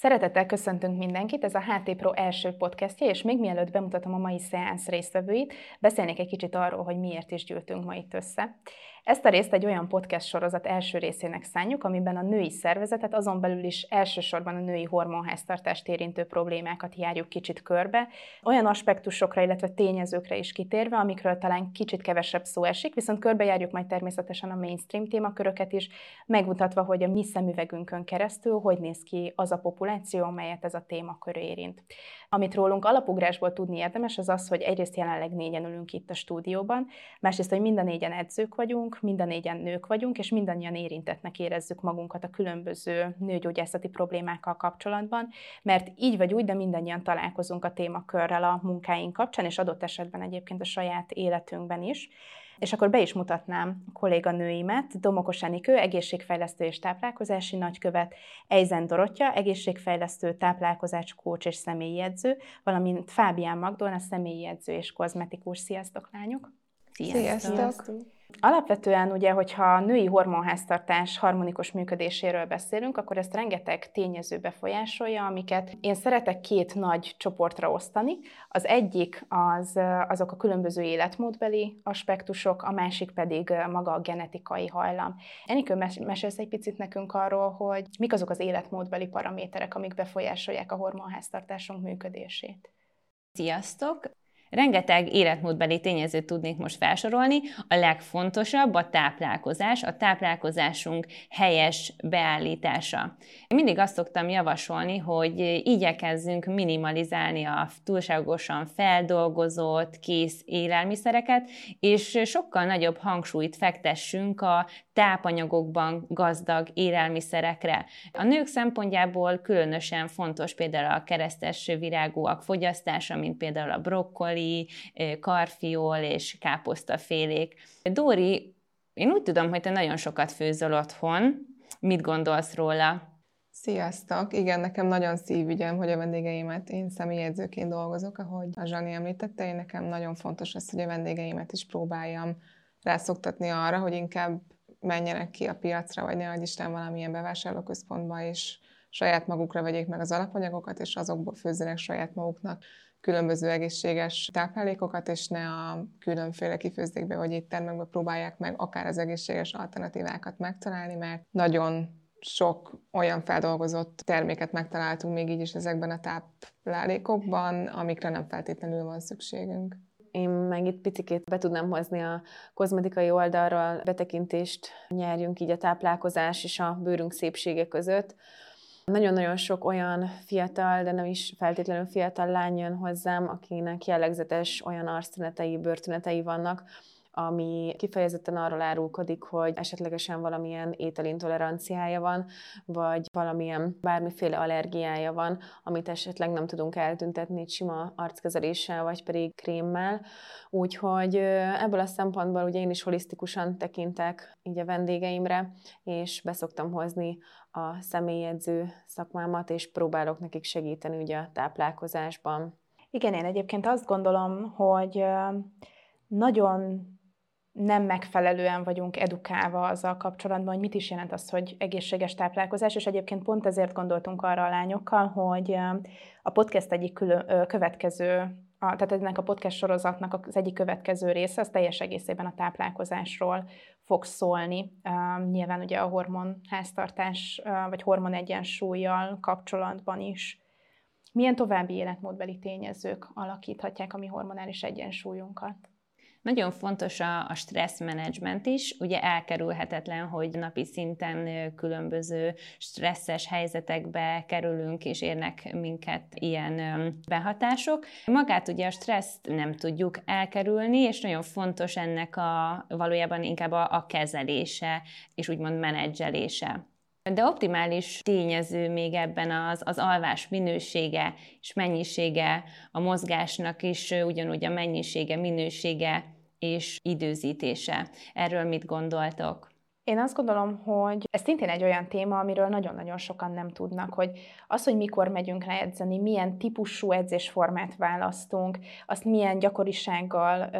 Szeretettel köszöntünk mindenkit, ez a HT Pro első podcastja, és még mielőtt bemutatom a mai szeánsz résztvevőit, beszélnék egy kicsit arról, hogy miért is gyűltünk ma itt össze. Ezt a részt egy olyan podcast sorozat első részének szánjuk, amiben a női szervezetet, azon belül is elsősorban a női hormonháztartást érintő problémákat járjuk kicsit körbe, olyan aspektusokra, illetve tényezőkre is kitérve, amikről talán kicsit kevesebb szó esik, viszont körbejárjuk majd természetesen a mainstream témaköröket is, megmutatva, hogy a mi szemüvegünkön keresztül hogy néz ki az a populáció, amelyet ez a témakör érint. Amit rólunk alapugrásból tudni érdemes, az az, hogy egyrészt jelenleg négyen ülünk itt a stúdióban, másrészt, hogy mind a négyen edzők vagyunk, mind a négyen nők vagyunk, és mindannyian érintetnek érezzük magunkat a különböző nőgyógyászati problémákkal kapcsolatban, mert így vagy úgy, de mindannyian találkozunk a témakörrel a munkáink kapcsán, és adott esetben egyébként a saját életünkben is. És akkor be is mutatnám a kolléganőimet, Domokos Enikő, egészségfejlesztő és táplálkozási nagykövet, Eizen Dorottya, egészségfejlesztő, táplálkozás kócs és személyi edző, valamint Fábián Magdolna, személyi edző és kozmetikus. Sziasztok, lányok! Sziasztok! Sziasztok. Alapvetően ugye, hogyha női hormonháztartás harmonikus működéséről beszélünk, akkor ezt rengeteg tényező befolyásolja, amiket én szeretek két nagy csoportra osztani. Az egyik az, azok a különböző életmódbeli aspektusok, a másik pedig maga a genetikai hajlam. Enikő, mesélsz egy picit nekünk arról, hogy mik azok az életmódbeli paraméterek, amik befolyásolják a hormonháztartásunk működését? Sziasztok! Rengeteg életmódbeli tényezőt tudnék most felsorolni. A legfontosabb a táplálkozás, a táplálkozásunk helyes beállítása. Én mindig azt szoktam javasolni, hogy igyekezzünk minimalizálni a túlságosan feldolgozott, kész élelmiszereket, és sokkal nagyobb hangsúlyt fektessünk a tápanyagokban gazdag élelmiszerekre. A nők szempontjából különösen fontos például a keresztes virágúak fogyasztása, mint például a brokkoli, karfiol és káposztafélék. Dóri, én úgy tudom, hogy te nagyon sokat főzöl otthon. Mit gondolsz róla? Sziasztok! Igen, nekem nagyon szívügyem, hogy a vendégeimet én személyedzőként dolgozok, ahogy a Zsani említette, én nekem nagyon fontos az, hogy a vendégeimet is próbáljam rászoktatni arra, hogy inkább menjenek ki a piacra, vagy ne Isten valamilyen bevásárlóközpontba, és saját magukra vegyék meg az alapanyagokat, és azokból főzzenek saját maguknak különböző egészséges táplálékokat, és ne a különféle kifőzdékbe vagy éttermekbe próbálják meg akár az egészséges alternatívákat megtalálni, mert nagyon sok olyan feldolgozott terméket megtaláltunk még így is ezekben a táplálékokban, amikre nem feltétlenül van szükségünk. Én meg itt picikét be tudnám hozni a kozmetikai oldalról, betekintést nyerjünk így a táplálkozás és a bőrünk szépsége között. Nagyon-nagyon sok olyan fiatal, de nem is feltétlenül fiatal lány jön hozzám, akinek jellegzetes olyan arctünetei, bőrtünetei vannak, ami kifejezetten arról árulkodik, hogy esetlegesen valamilyen ételintoleranciája van, vagy valamilyen bármiféle allergiája van, amit esetleg nem tudunk eltüntetni sima arckezeléssel, vagy pedig krémmel. Úgyhogy ebből a szempontból ugye én is holisztikusan tekintek így a vendégeimre, és beszoktam hozni a személyedző szakmámat, és próbálok nekik segíteni ugye a táplálkozásban. Igen, én egyébként azt gondolom, hogy nagyon nem megfelelően vagyunk edukálva azzal kapcsolatban, hogy mit is jelent az, hogy egészséges táplálkozás, és egyébként pont ezért gondoltunk arra a lányokkal, hogy a podcast egyik külön, következő, a, tehát ennek a podcast sorozatnak az egyik következő része, az teljes egészében a táplálkozásról fog szólni. Nyilván ugye a hormonháztartás vagy hormon egyensúlyjal kapcsolatban is. Milyen további életmódbeli tényezők alakíthatják a mi hormonális egyensúlyunkat? Nagyon fontos a, a stressz menedzsment is, ugye elkerülhetetlen, hogy napi szinten különböző stresszes helyzetekbe kerülünk, és érnek minket ilyen behatások. Magát ugye a stresszt nem tudjuk elkerülni, és nagyon fontos ennek a valójában inkább a, a kezelése, és úgymond menedzselése. De optimális tényező még ebben az, az alvás minősége és mennyisége, a mozgásnak is ugyanúgy a mennyisége, minősége és időzítése. Erről mit gondoltok? Én azt gondolom, hogy ez szintén egy olyan téma, amiről nagyon-nagyon sokan nem tudnak, hogy az, hogy mikor megyünk le edzeni, milyen típusú edzésformát választunk, azt milyen gyakorisággal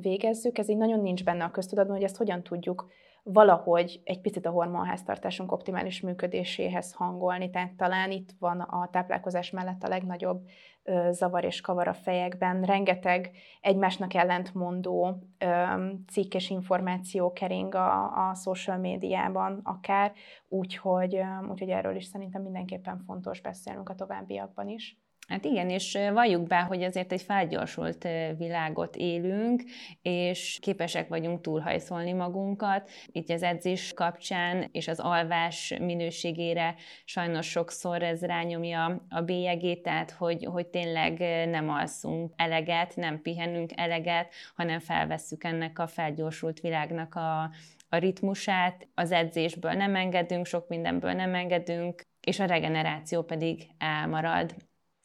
végezzük, ez így nagyon nincs benne a köztudatban, hogy ezt hogyan tudjuk valahogy egy picit a hormonháztartásunk optimális működéséhez hangolni. Tehát talán itt van a táplálkozás mellett a legnagyobb ö, zavar és kavar a fejekben. Rengeteg egymásnak ellentmondó ö, cikk és információ kering a, a social médiában akár, úgyhogy, úgyhogy erről is szerintem mindenképpen fontos beszélnünk a továbbiakban is. Hát igen, és valljuk be, hogy azért egy felgyorsult világot élünk, és képesek vagyunk túlhajszolni magunkat. Itt az edzés kapcsán és az alvás minőségére sajnos sokszor ez rányomja a bélyegét, tehát hogy, hogy tényleg nem alszunk eleget, nem pihenünk eleget, hanem felvesszük ennek a felgyorsult világnak a, a ritmusát, az edzésből nem engedünk, sok mindenből nem engedünk, és a regeneráció pedig elmarad.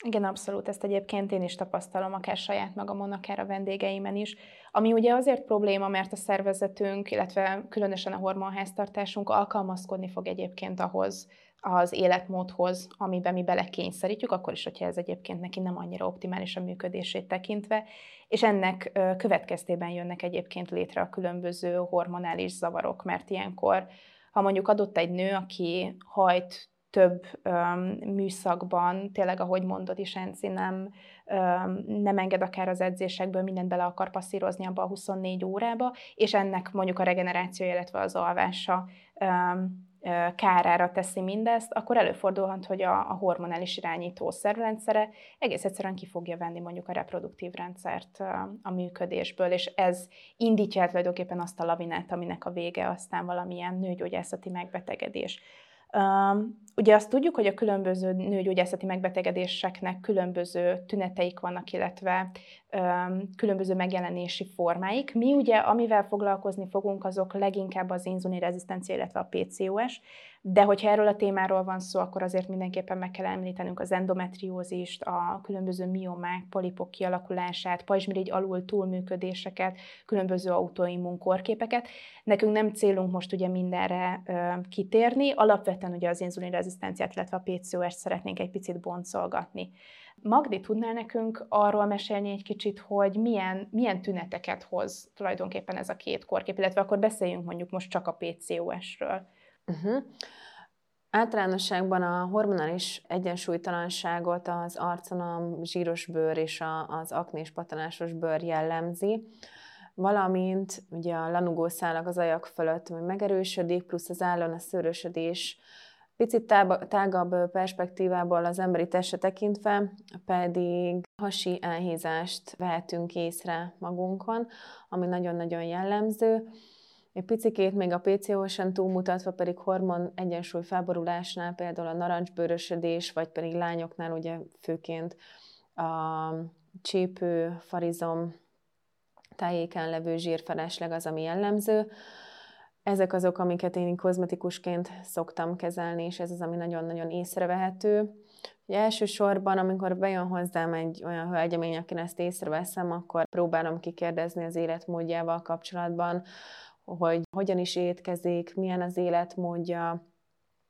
Igen, abszolút. Ezt egyébként én is tapasztalom, akár saját magamon, akár a vendégeimen is. Ami ugye azért probléma, mert a szervezetünk, illetve különösen a hormonháztartásunk alkalmazkodni fog egyébként ahhoz, az életmódhoz, amiben mi belekényszerítjük, akkor is, hogyha ez egyébként neki nem annyira optimális a működését tekintve, és ennek következtében jönnek egyébként létre a különböző hormonális zavarok, mert ilyenkor, ha mondjuk adott egy nő, aki hajt több um, műszakban, tényleg, ahogy mondod is, Enci, nem, um, nem enged akár az edzésekből, mindent bele akar passzírozni abba a 24 órába, és ennek mondjuk a regeneráció, illetve az alvása um, kárára teszi mindezt, akkor előfordulhat, hogy a, a hormonális irányító szervrendszere egész egyszerűen ki fogja venni mondjuk a reproduktív rendszert a működésből, és ez indítja el tulajdonképpen azt a lavinát, aminek a vége aztán valamilyen nőgyógyászati megbetegedés. Ugye azt tudjuk, hogy a különböző nőgyógyászati megbetegedéseknek különböző tüneteik vannak, illetve különböző megjelenési formáik. Mi ugye, amivel foglalkozni fogunk, azok leginkább az rezisztencia, illetve a PCOS, de hogyha erről a témáról van szó, akkor azért mindenképpen meg kell említenünk az endometriózist, a különböző miomák, polipok kialakulását, pajzsmirigy alul túlműködéseket, különböző autoimmun korképeket. Nekünk nem célunk most ugye mindenre ö, kitérni, alapvetően ugye az rezisztenciát, illetve a PCOS-t szeretnénk egy picit boncolgatni. Magdi, tudnál nekünk arról mesélni egy kicsit, hogy milyen, milyen tüneteket hoz tulajdonképpen ez a két korkép, illetve akkor beszéljünk mondjuk most csak a PCOS-ről. Uh-huh. Általánosságban a hormonális egyensúlytalanságot az arcon a zsíros bőr és a, az aknés patanásos bőr jellemzi, valamint ugye a lanugó szálak az ajak fölött megerősödik, plusz az állon a szőrösödés Picit tágabb perspektívából az emberi testre tekintve pedig hasi elhízást vehetünk észre magunkon, ami nagyon-nagyon jellemző. Egy picikét még a PCOS-en túlmutatva pedig hormon egyensúly felborulásnál, például a narancsbőrösödés, vagy pedig lányoknál ugye főként a csípő, farizom tájéken levő zsírfelesleg az, ami jellemző. Ezek azok, amiket én kozmetikusként szoktam kezelni, és ez az, ami nagyon-nagyon észrevehető. Ugye elsősorban, amikor bejön hozzám egy olyan hölgyemény, akin ezt észreveszem, akkor próbálom kikérdezni az életmódjával kapcsolatban, hogy hogyan is étkezik, milyen az életmódja,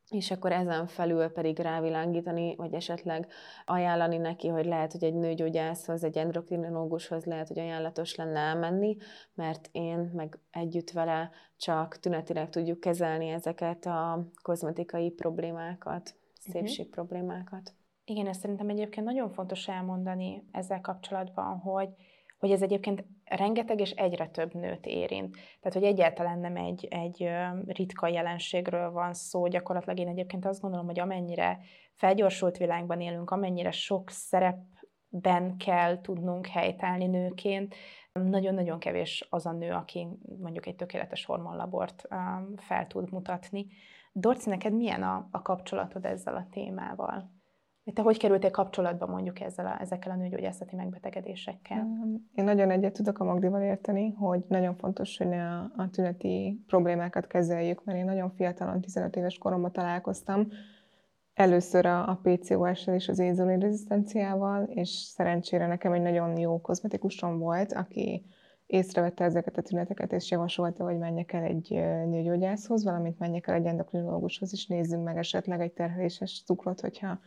és akkor ezen felül pedig rávilágítani, vagy esetleg ajánlani neki, hogy lehet, hogy egy nőgyógyászhoz, egy endokrinológushoz lehet, hogy ajánlatos lenne elmenni, mert én meg együtt vele csak tünetileg tudjuk kezelni ezeket a kozmetikai problémákat, szépség uh-huh. problémákat. Igen, ezt szerintem egyébként nagyon fontos elmondani ezzel kapcsolatban, hogy hogy ez egyébként rengeteg és egyre több nőt érint. Tehát, hogy egyáltalán nem egy, egy ritka jelenségről van szó. Gyakorlatilag én egyébként azt gondolom, hogy amennyire felgyorsult világban élünk, amennyire sok szerepben kell tudnunk helytállni nőként, nagyon-nagyon kevés az a nő, aki mondjuk egy tökéletes hormonlabort fel tud mutatni. Dorci, neked milyen a, a kapcsolatod ezzel a témával? Te hogy kerültél kapcsolatba mondjuk ezzel a, ezekkel a nőgyógyászati megbetegedésekkel? Én nagyon egyet tudok a Magdival érteni, hogy nagyon fontos, hogy a, a tüneti problémákat kezeljük, mert én nagyon fiatalon, 15 éves koromban találkoztam, először a, a PCOS-sel és az inzulin rezisztenciával, és szerencsére nekem egy nagyon jó kozmetikusom volt, aki észrevette ezeket a tüneteket, és javasolta, hogy menjek el egy nőgyógyászhoz, valamint menjek el egy endokrinológushoz, és nézzünk meg esetleg egy terheléses cukrot, hogyha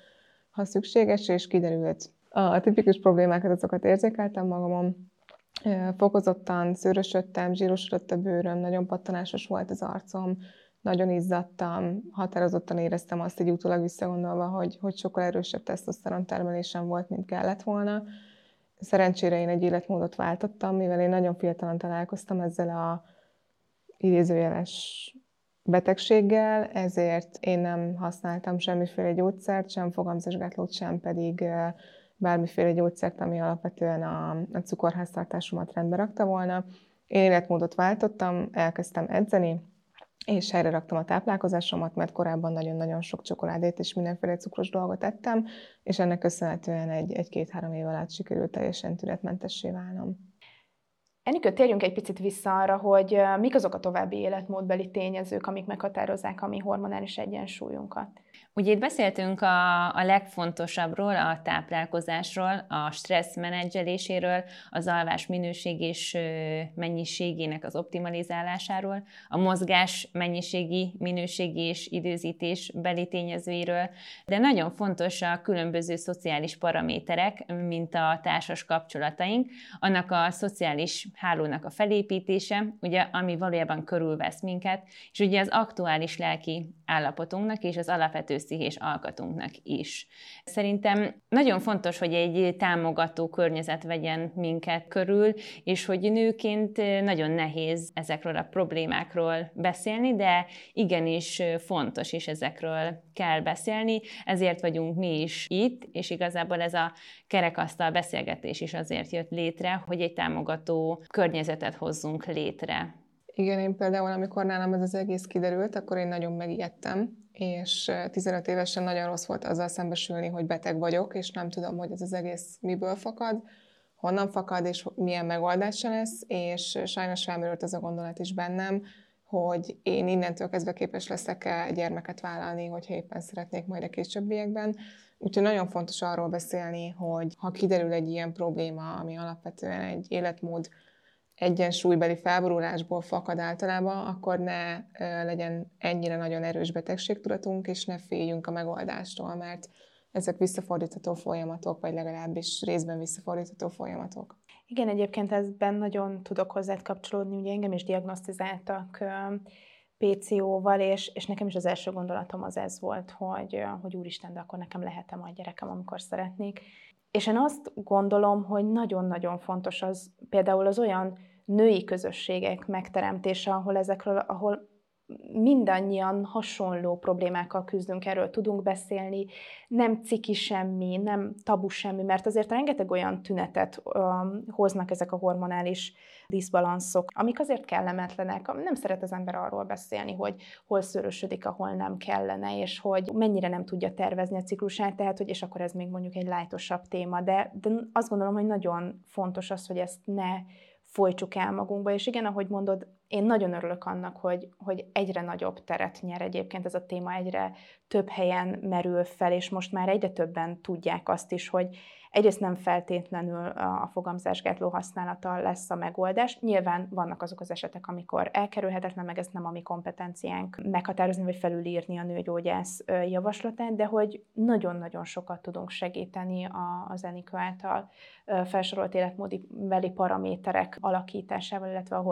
ha szükséges, és kiderült. A tipikus problémákat, azokat érzékeltem magamon, Fokozottan szőrösödtem, zsírosodott a bőröm, nagyon pattanásos volt az arcom, nagyon izzadtam, határozottan éreztem azt egy utólag visszagondolva, hogy, hogy sokkal erősebb tesztoszteron termelésem volt, mint kellett volna. Szerencsére én egy életmódot váltottam, mivel én nagyon fiatalon találkoztam ezzel a idézőjeles betegséggel, ezért én nem használtam semmiféle gyógyszert, sem fogamzásgátlót, sem pedig bármiféle gyógyszert, ami alapvetően a, a cukorháztartásomat rendbe rakta volna. Én életmódot váltottam, elkezdtem edzeni, és helyre raktam a táplálkozásomat, mert korábban nagyon-nagyon sok csokoládét és mindenféle cukros dolgot ettem, és ennek köszönhetően egy, egy két-három év alatt sikerült teljesen tünetmentessé válnom. Enikő, térjünk egy picit vissza arra, hogy mik azok a további életmódbeli tényezők, amik meghatározzák a mi hormonális egyensúlyunkat. Ugye itt beszéltünk a, a legfontosabbról, a táplálkozásról, a stressz menedzseléséről, az alvás minőség és mennyiségének az optimalizálásáról, a mozgás mennyiségi, minőségi és időzítés beli tényezőiről, de nagyon fontos a különböző szociális paraméterek, mint a társas kapcsolataink, annak a szociális hálónak a felépítése, ugye, ami valójában körülvesz minket, és ugye az aktuális lelki állapotunknak és az alapvető pszichés alkatunknak is. Szerintem nagyon fontos, hogy egy támogató környezet vegyen minket körül, és hogy nőként nagyon nehéz ezekről a problémákról beszélni, de igenis fontos, és ezekről kell beszélni, ezért vagyunk mi is itt, és igazából ez a kerekasztal beszélgetés is azért jött létre, hogy egy támogató környezetet hozzunk létre. Igen, én például, amikor nálam ez az egész kiderült, akkor én nagyon megijedtem, és 15 évesen nagyon rossz volt azzal szembesülni, hogy beteg vagyok, és nem tudom, hogy ez az egész miből fakad, honnan fakad, és milyen megoldása lesz, és sajnos felmerült az a gondolat is bennem, hogy én innentől kezdve képes leszek-e gyermeket vállalni, hogyha éppen szeretnék majd a későbbiekben. Úgyhogy nagyon fontos arról beszélni, hogy ha kiderül egy ilyen probléma, ami alapvetően egy életmód egyensúlybeli felborulásból fakad általában, akkor ne legyen ennyire nagyon erős betegségtudatunk, és ne féljünk a megoldástól, mert ezek visszafordítható folyamatok, vagy legalábbis részben visszafordítható folyamatok. Igen, egyébként ezben nagyon tudok hozzá kapcsolódni, ugye engem is diagnosztizáltak PCO-val, és, és nekem is az első gondolatom az ez volt, hogy, hogy úristen, de akkor nekem lehetem a gyerekem, amikor szeretnék. És én azt gondolom, hogy nagyon-nagyon fontos az például az olyan női közösségek megteremtése, ahol ezekről, ahol mindannyian hasonló problémákkal küzdünk, erről tudunk beszélni, nem ciki semmi, nem tabu semmi, mert azért rengeteg olyan tünetet um, hoznak ezek a hormonális diszbalanszok, amik azért kellemetlenek. Nem szeret az ember arról beszélni, hogy hol szörösödik, ahol nem kellene, és hogy mennyire nem tudja tervezni a ciklusát, tehát hogy és akkor ez még mondjuk egy lájtosabb téma, de, de azt gondolom, hogy nagyon fontos az, hogy ezt ne folytsuk el magunkba, és igen, ahogy mondod, én nagyon örülök annak, hogy, hogy egyre nagyobb teret nyer egyébként ez a téma, egyre több helyen merül fel, és most már egyre többen tudják azt is, hogy egyrészt nem feltétlenül a fogamzásgátló használata lesz a megoldás. Nyilván vannak azok az esetek, amikor elkerülhetetlen, meg ez nem a mi kompetenciánk meghatározni vagy felülírni a nőgyógyász javaslatát, de hogy nagyon-nagyon sokat tudunk segíteni az Enikő által felsorolt életmódi beli paraméterek alakításával, illetve a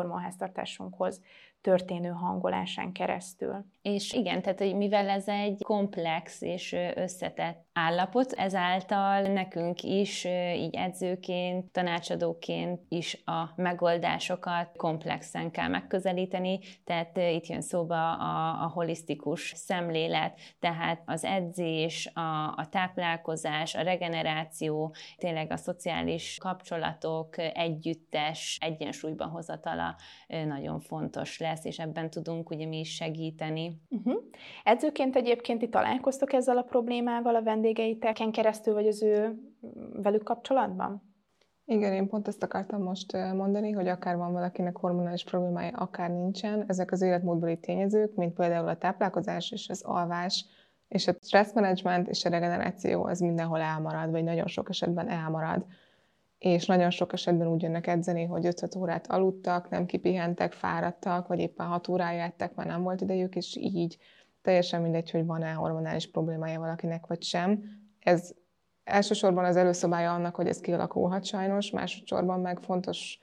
en. Történő hangolásán keresztül. És igen, tehát hogy mivel ez egy komplex és összetett állapot, ezáltal nekünk is így edzőként, tanácsadóként is a megoldásokat komplexen kell megközelíteni, tehát itt jön szóba a, a holisztikus szemlélet, tehát az edzés, a, a táplálkozás, a regeneráció, tényleg a szociális kapcsolatok együttes egyensúlyban hozatala nagyon fontos lesz, és ebben tudunk ugye mi is segíteni. Uh-huh. Edzőként egyébként itt találkoztok ezzel a problémával a vendégeiteken keresztül, vagy az ő velük kapcsolatban? Igen, én pont ezt akartam most mondani, hogy akár van valakinek hormonális problémája, akár nincsen, ezek az életmódbeli tényezők, mint például a táplálkozás és az alvás, és a stress management és a regeneráció, az mindenhol elmarad, vagy nagyon sok esetben elmarad és nagyon sok esetben úgy jönnek edzeni, hogy 5 órát aludtak, nem kipihentek, fáradtak, vagy éppen 6 órája ettek, mert nem volt idejük, és így teljesen mindegy, hogy van-e hormonális problémája valakinek, vagy sem. Ez elsősorban az előszobája annak, hogy ez kialakulhat sajnos, másodszorban meg fontos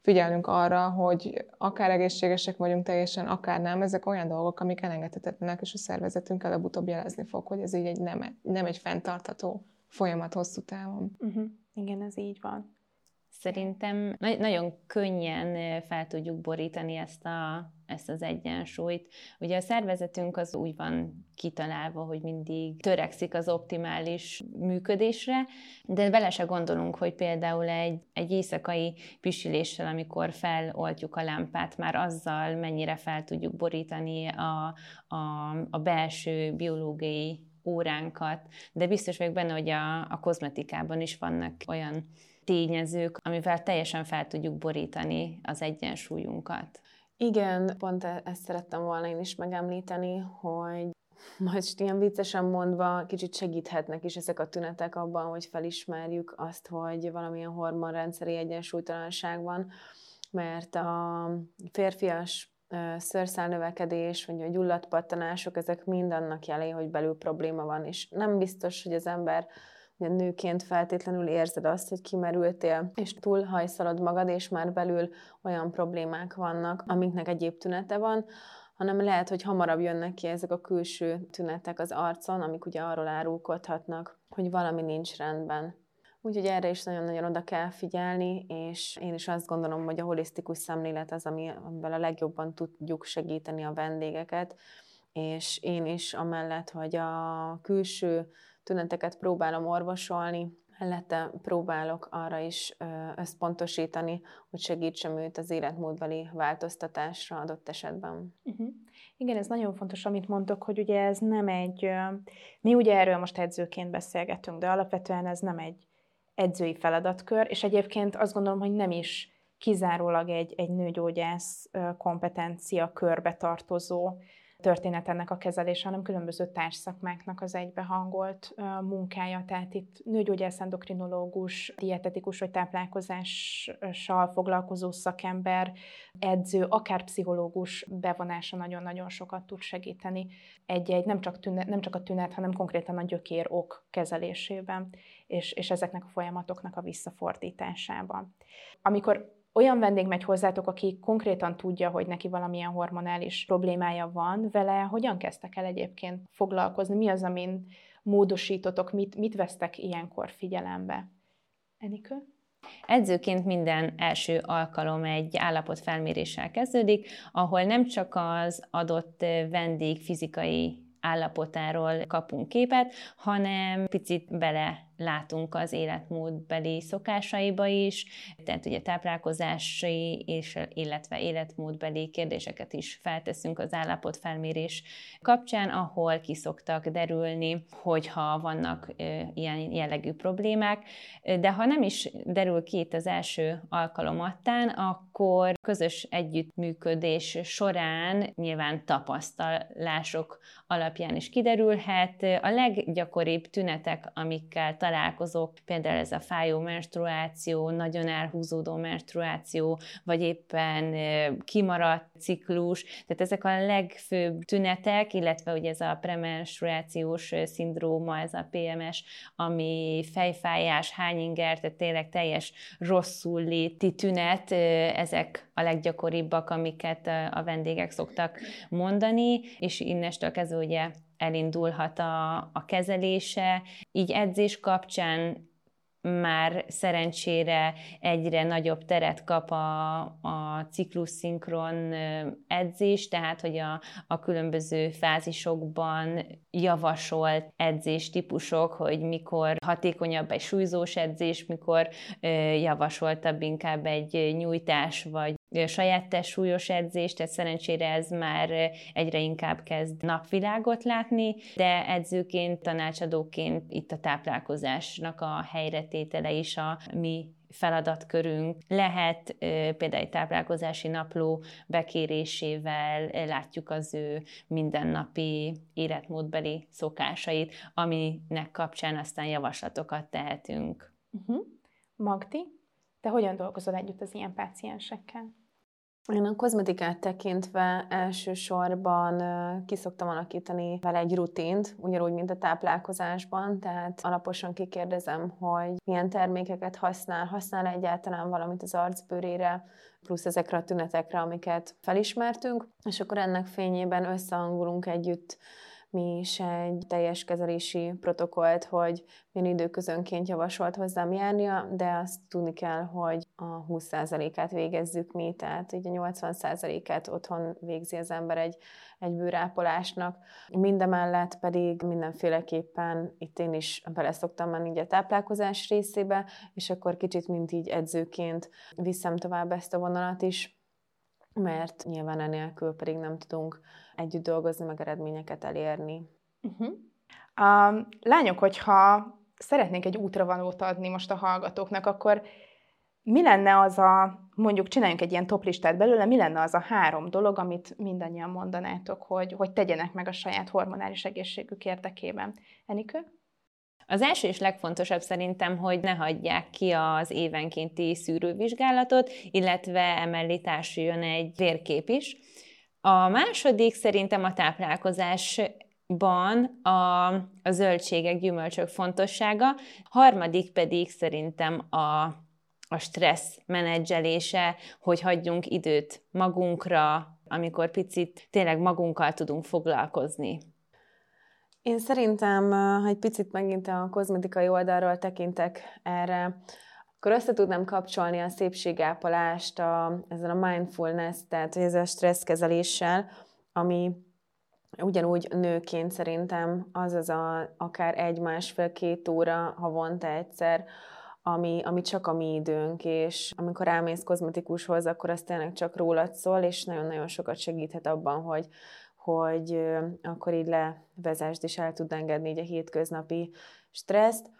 figyelnünk arra, hogy akár egészségesek vagyunk teljesen, akár nem, ezek olyan dolgok, amik elengedhetetlenek, és a szervezetünk előbb-utóbb jelezni fog, hogy ez így egy nem, nem egy fenntartható folyamat hosszú távon. Uh-huh. Igen, ez így van. Szerintem nagyon könnyen fel tudjuk borítani ezt, a, ezt az egyensúlyt. Ugye a szervezetünk az úgy van kitalálva, hogy mindig törekszik az optimális működésre, de vele se gondolunk, hogy például egy, egy éjszakai pisiléssel, amikor feloltjuk a lámpát, már azzal mennyire fel tudjuk borítani a, a, a belső biológiai óránkat, de biztos vagyok benne, hogy a, a kozmetikában is vannak olyan tényezők, amivel teljesen fel tudjuk borítani az egyensúlyunkat. Igen, pont e- ezt szerettem volna én is megemlíteni, hogy most ilyen viccesen mondva kicsit segíthetnek is ezek a tünetek abban, hogy felismerjük azt, hogy valamilyen hormonrendszeri egyensúlytalanság van, mert a férfias szőrszálnövekedés, vagy a gyulladpattanások, ezek mind annak jelé, hogy belül probléma van, és nem biztos, hogy az ember ugye nőként feltétlenül érzed azt, hogy kimerültél, és túlhajszalod magad, és már belül olyan problémák vannak, amiknek egyéb tünete van, hanem lehet, hogy hamarabb jönnek ki ezek a külső tünetek az arcon, amik ugye arról árulkodhatnak, hogy valami nincs rendben. Úgyhogy erre is nagyon-nagyon oda kell figyelni, és én is azt gondolom, hogy a holisztikus szemlélet az, ami, amivel a legjobban tudjuk segíteni a vendégeket, és én is amellett, hogy a külső tüneteket próbálom orvosolni, mellette próbálok arra is összpontosítani, hogy segítsem őt az életmódbeli változtatásra adott esetben. Uh-huh. Igen, ez nagyon fontos, amit mondtok, hogy ugye ez nem egy, mi ugye erről most edzőként beszélgetünk, de alapvetően ez nem egy edzői feladatkör, és egyébként azt gondolom, hogy nem is kizárólag egy, egy nőgyógyász kompetencia körbe tartozó történet ennek a kezelése, hanem különböző társszakmáknak az egybehangolt munkája. Tehát itt nőgyógyász, endokrinológus, dietetikus vagy táplálkozással foglalkozó szakember, edző, akár pszichológus bevonása nagyon-nagyon sokat tud segíteni egy-egy, nem csak, tünet, nem csak a tünet, hanem konkrétan a gyökér ok kezelésében, és, és ezeknek a folyamatoknak a visszafordításában. Amikor olyan vendég megy hozzátok, aki konkrétan tudja, hogy neki valamilyen hormonális problémája van, vele hogyan kezdtek el egyébként foglalkozni? Mi az, amin módosítotok, mit, mit vesztek ilyenkor figyelembe? Enikő? Edzőként minden első alkalom egy állapotfelméréssel kezdődik, ahol nem csak az adott vendég fizikai állapotáról kapunk képet, hanem picit bele látunk az életmódbeli szokásaiba is, tehát ugye táplálkozási és illetve életmódbeli kérdéseket is felteszünk az állapotfelmérés kapcsán, ahol ki szoktak derülni, hogyha vannak ilyen jellegű problémák, de ha nem is derül ki itt az első alkalomattán, akkor közös együttműködés során nyilván tapasztalások alapján is kiderülhet. A leggyakoribb tünetek, amikkel találkozok, például ez a fájó menstruáció, nagyon elhúzódó menstruáció, vagy éppen kimaradt ciklus, tehát ezek a legfőbb tünetek, illetve ugye ez a premenstruációs szindróma, ez a PMS, ami fejfájás, hányinger, tehát tényleg teljes rosszul léti tünet, ezek a leggyakoribbak, amiket a vendégek szoktak mondani, és innestől kezdve ugye elindulhat a, a kezelése. Így edzés kapcsán már szerencsére egyre nagyobb teret kap a, a ciklus-szinkron edzés, tehát hogy a, a különböző fázisokban javasolt edzés típusok, hogy mikor hatékonyabb egy súlyzós edzés, mikor javasoltabb inkább egy nyújtás vagy saját testsúlyos edzés, tehát szerencsére ez már egyre inkább kezd napvilágot látni, de edzőként, tanácsadóként itt a táplálkozásnak a helyretétele is a mi feladatkörünk. Lehet például egy táplálkozási napló bekérésével látjuk az ő mindennapi életmódbeli szokásait, aminek kapcsán aztán javaslatokat tehetünk. Uh-huh. Magdi, te hogyan dolgozol együtt az ilyen páciensekkel? Én a kozmetikát tekintve elsősorban kiszoktam alakítani vele egy rutint, ugyanúgy, mint a táplálkozásban, tehát alaposan kikérdezem, hogy milyen termékeket használ, használ egyáltalán valamit az arcbőrére, plusz ezekre a tünetekre, amiket felismertünk, és akkor ennek fényében összehangolunk együtt mi is egy teljes kezelési protokollt, hogy milyen időközönként javasolt hozzám járnia, de azt tudni kell, hogy a 20%-át végezzük mi, tehát így a 80%-át otthon végzi az ember egy, egy bőrápolásnak. Mindemellett pedig mindenféleképpen itt én is bele szoktam menni így a táplálkozás részébe, és akkor kicsit, mint így edzőként viszem tovább ezt a vonalat is, mert nyilván enélkül pedig nem tudunk együtt dolgozni, meg eredményeket elérni. Uh-huh. A lányok, hogyha szeretnénk egy útravalót adni most a hallgatóknak, akkor mi lenne az a, mondjuk csináljunk egy ilyen toplistát belőle, mi lenne az a három dolog, amit mindannyian mondanátok, hogy, hogy tegyenek meg a saját hormonális egészségük érdekében? Enikő? Az első és legfontosabb szerintem, hogy ne hagyják ki az évenkénti szűrővizsgálatot, illetve emellé társuljon egy vérkép is. A második szerintem a táplálkozás ban a, a zöldségek, gyümölcsök fontossága, harmadik pedig szerintem a, a stressz menedzselése, hogy hagyjunk időt magunkra, amikor picit tényleg magunkkal tudunk foglalkozni. Én szerintem, ha egy picit megint a kozmetikai oldalról tekintek erre, akkor össze tudnám kapcsolni a szépségápolást a, ezzel a mindfulness, tehát ezzel a stresszkezeléssel, ami ugyanúgy nőként szerintem az az a, akár egy, másfél, két óra havonta egyszer, ami, ami csak a mi időnk, és amikor elmész kozmetikushoz, akkor az tényleg csak rólad szól, és nagyon-nagyon sokat segíthet abban, hogy, hogy akkor így levezest és el tud engedni így a hétköznapi stresszt.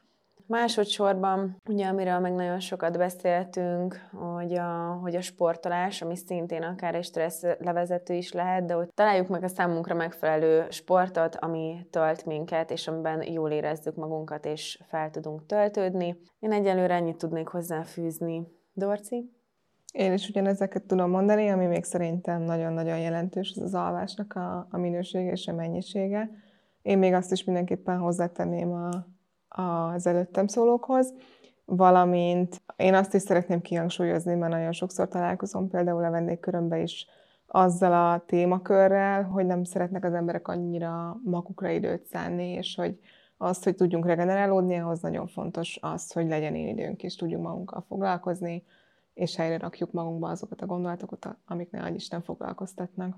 Másodszorban, ugye amiről meg nagyon sokat beszéltünk, hogy a, hogy a sportolás, ami szintén akár egy stressz levezető is lehet, de hogy találjuk meg a számunkra megfelelő sportot, ami tölt minket, és amiben jól érezzük magunkat, és fel tudunk töltődni. Én egyelőre ennyit tudnék hozzáfűzni. Dorci? Én is ugyanezeket tudom mondani, ami még szerintem nagyon-nagyon jelentős, az az alvásnak a, a minősége és a mennyisége. Én még azt is mindenképpen hozzátenném a, az előttem szólókhoz, valamint én azt is szeretném kihangsúlyozni, mert nagyon sokszor találkozom például a vendégkörömben is azzal a témakörrel, hogy nem szeretnek az emberek annyira magukra időt szánni, és hogy az, hogy tudjunk regenerálódni, ahhoz nagyon fontos az, hogy legyen én időnk, és tudjunk magunkkal foglalkozni, és helyre rakjuk magunkba azokat a gondolatokat, amik ne Isten foglalkoztatnak.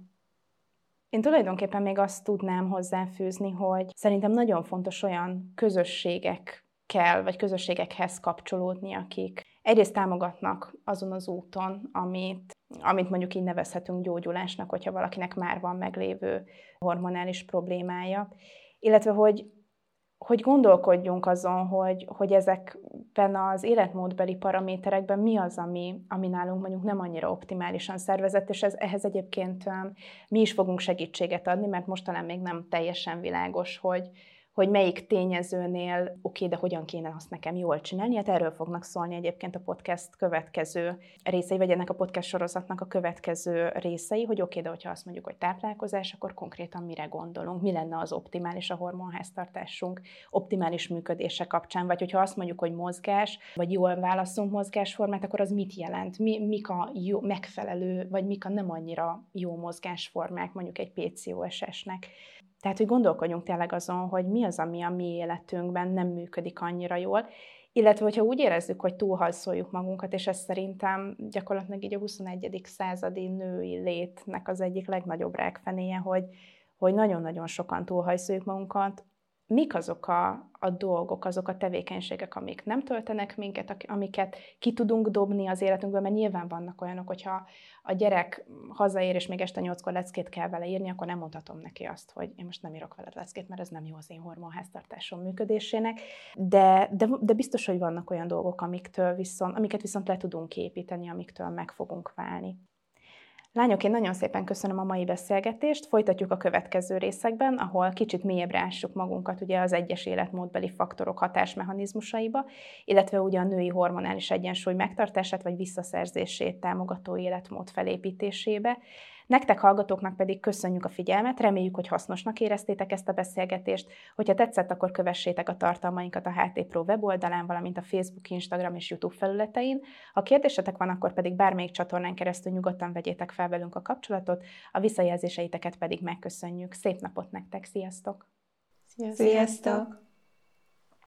Én tulajdonképpen még azt tudnám hozzáfűzni, hogy szerintem nagyon fontos olyan közösségek kell, vagy közösségekhez kapcsolódni, akik egyrészt támogatnak azon az úton, amit, amit mondjuk így nevezhetünk gyógyulásnak, hogyha valakinek már van meglévő hormonális problémája, illetve hogy hogy gondolkodjunk azon, hogy, hogy ezekben az életmódbeli paraméterekben mi az, ami, ami nálunk mondjuk nem annyira optimálisan szervezett, és ez, ehhez egyébként mi is fogunk segítséget adni, mert most talán még nem teljesen világos, hogy, hogy melyik tényezőnél oké, de hogyan kéne azt nekem jól csinálni. Hát erről fognak szólni egyébként a podcast következő részei, vagy ennek a podcast sorozatnak a következő részei, hogy oké, de hogyha azt mondjuk, hogy táplálkozás, akkor konkrétan mire gondolunk, mi lenne az optimális a hormonháztartásunk optimális működése kapcsán, vagy hogyha azt mondjuk, hogy mozgás, vagy jól válaszunk mozgásformát, akkor az mit jelent? Mi, mik a jó, megfelelő, vagy mik a nem annyira jó mozgásformák mondjuk egy PCOS-esnek. Tehát, hogy gondolkodjunk tényleg azon, hogy mi az, ami a mi életünkben nem működik annyira jól, illetve, hogyha úgy érezzük, hogy túlhalszoljuk magunkat, és ez szerintem gyakorlatilag így a 21. századi női létnek az egyik legnagyobb rákfenéje, hogy, hogy nagyon-nagyon sokan túlhajszoljuk magunkat, mik azok a, a dolgok, azok a tevékenységek, amik nem töltenek minket, amiket ki tudunk dobni az életünkből, mert nyilván vannak olyanok, hogyha a gyerek hazaér, és még este nyolckor leckét kell vele írni, akkor nem mondhatom neki azt, hogy én most nem írok veled leckét, mert ez nem jó az én hormonháztartásom működésének. De, de, de biztos, hogy vannak olyan dolgok, amiktől viszont, amiket viszont le tudunk építeni, amiktől meg fogunk válni. Lányok, én nagyon szépen köszönöm a mai beszélgetést. Folytatjuk a következő részekben, ahol kicsit mélyebbre ássuk magunkat ugye az egyes életmódbeli faktorok hatásmechanizmusaiba, illetve ugye a női hormonális egyensúly megtartását vagy visszaszerzését támogató életmód felépítésébe. Nektek hallgatóknak pedig köszönjük a figyelmet, reméljük, hogy hasznosnak éreztétek ezt a beszélgetést. Hogyha tetszett, akkor kövessétek a tartalmainkat a HT Pro weboldalán, valamint a Facebook, Instagram és YouTube felületein. Ha kérdésetek van, akkor pedig bármelyik csatornán keresztül nyugodtan vegyétek fel velünk a kapcsolatot, a visszajelzéseiteket pedig megköszönjük. Szép napot nektek, sziasztok! Sziasztok! Sziasztok.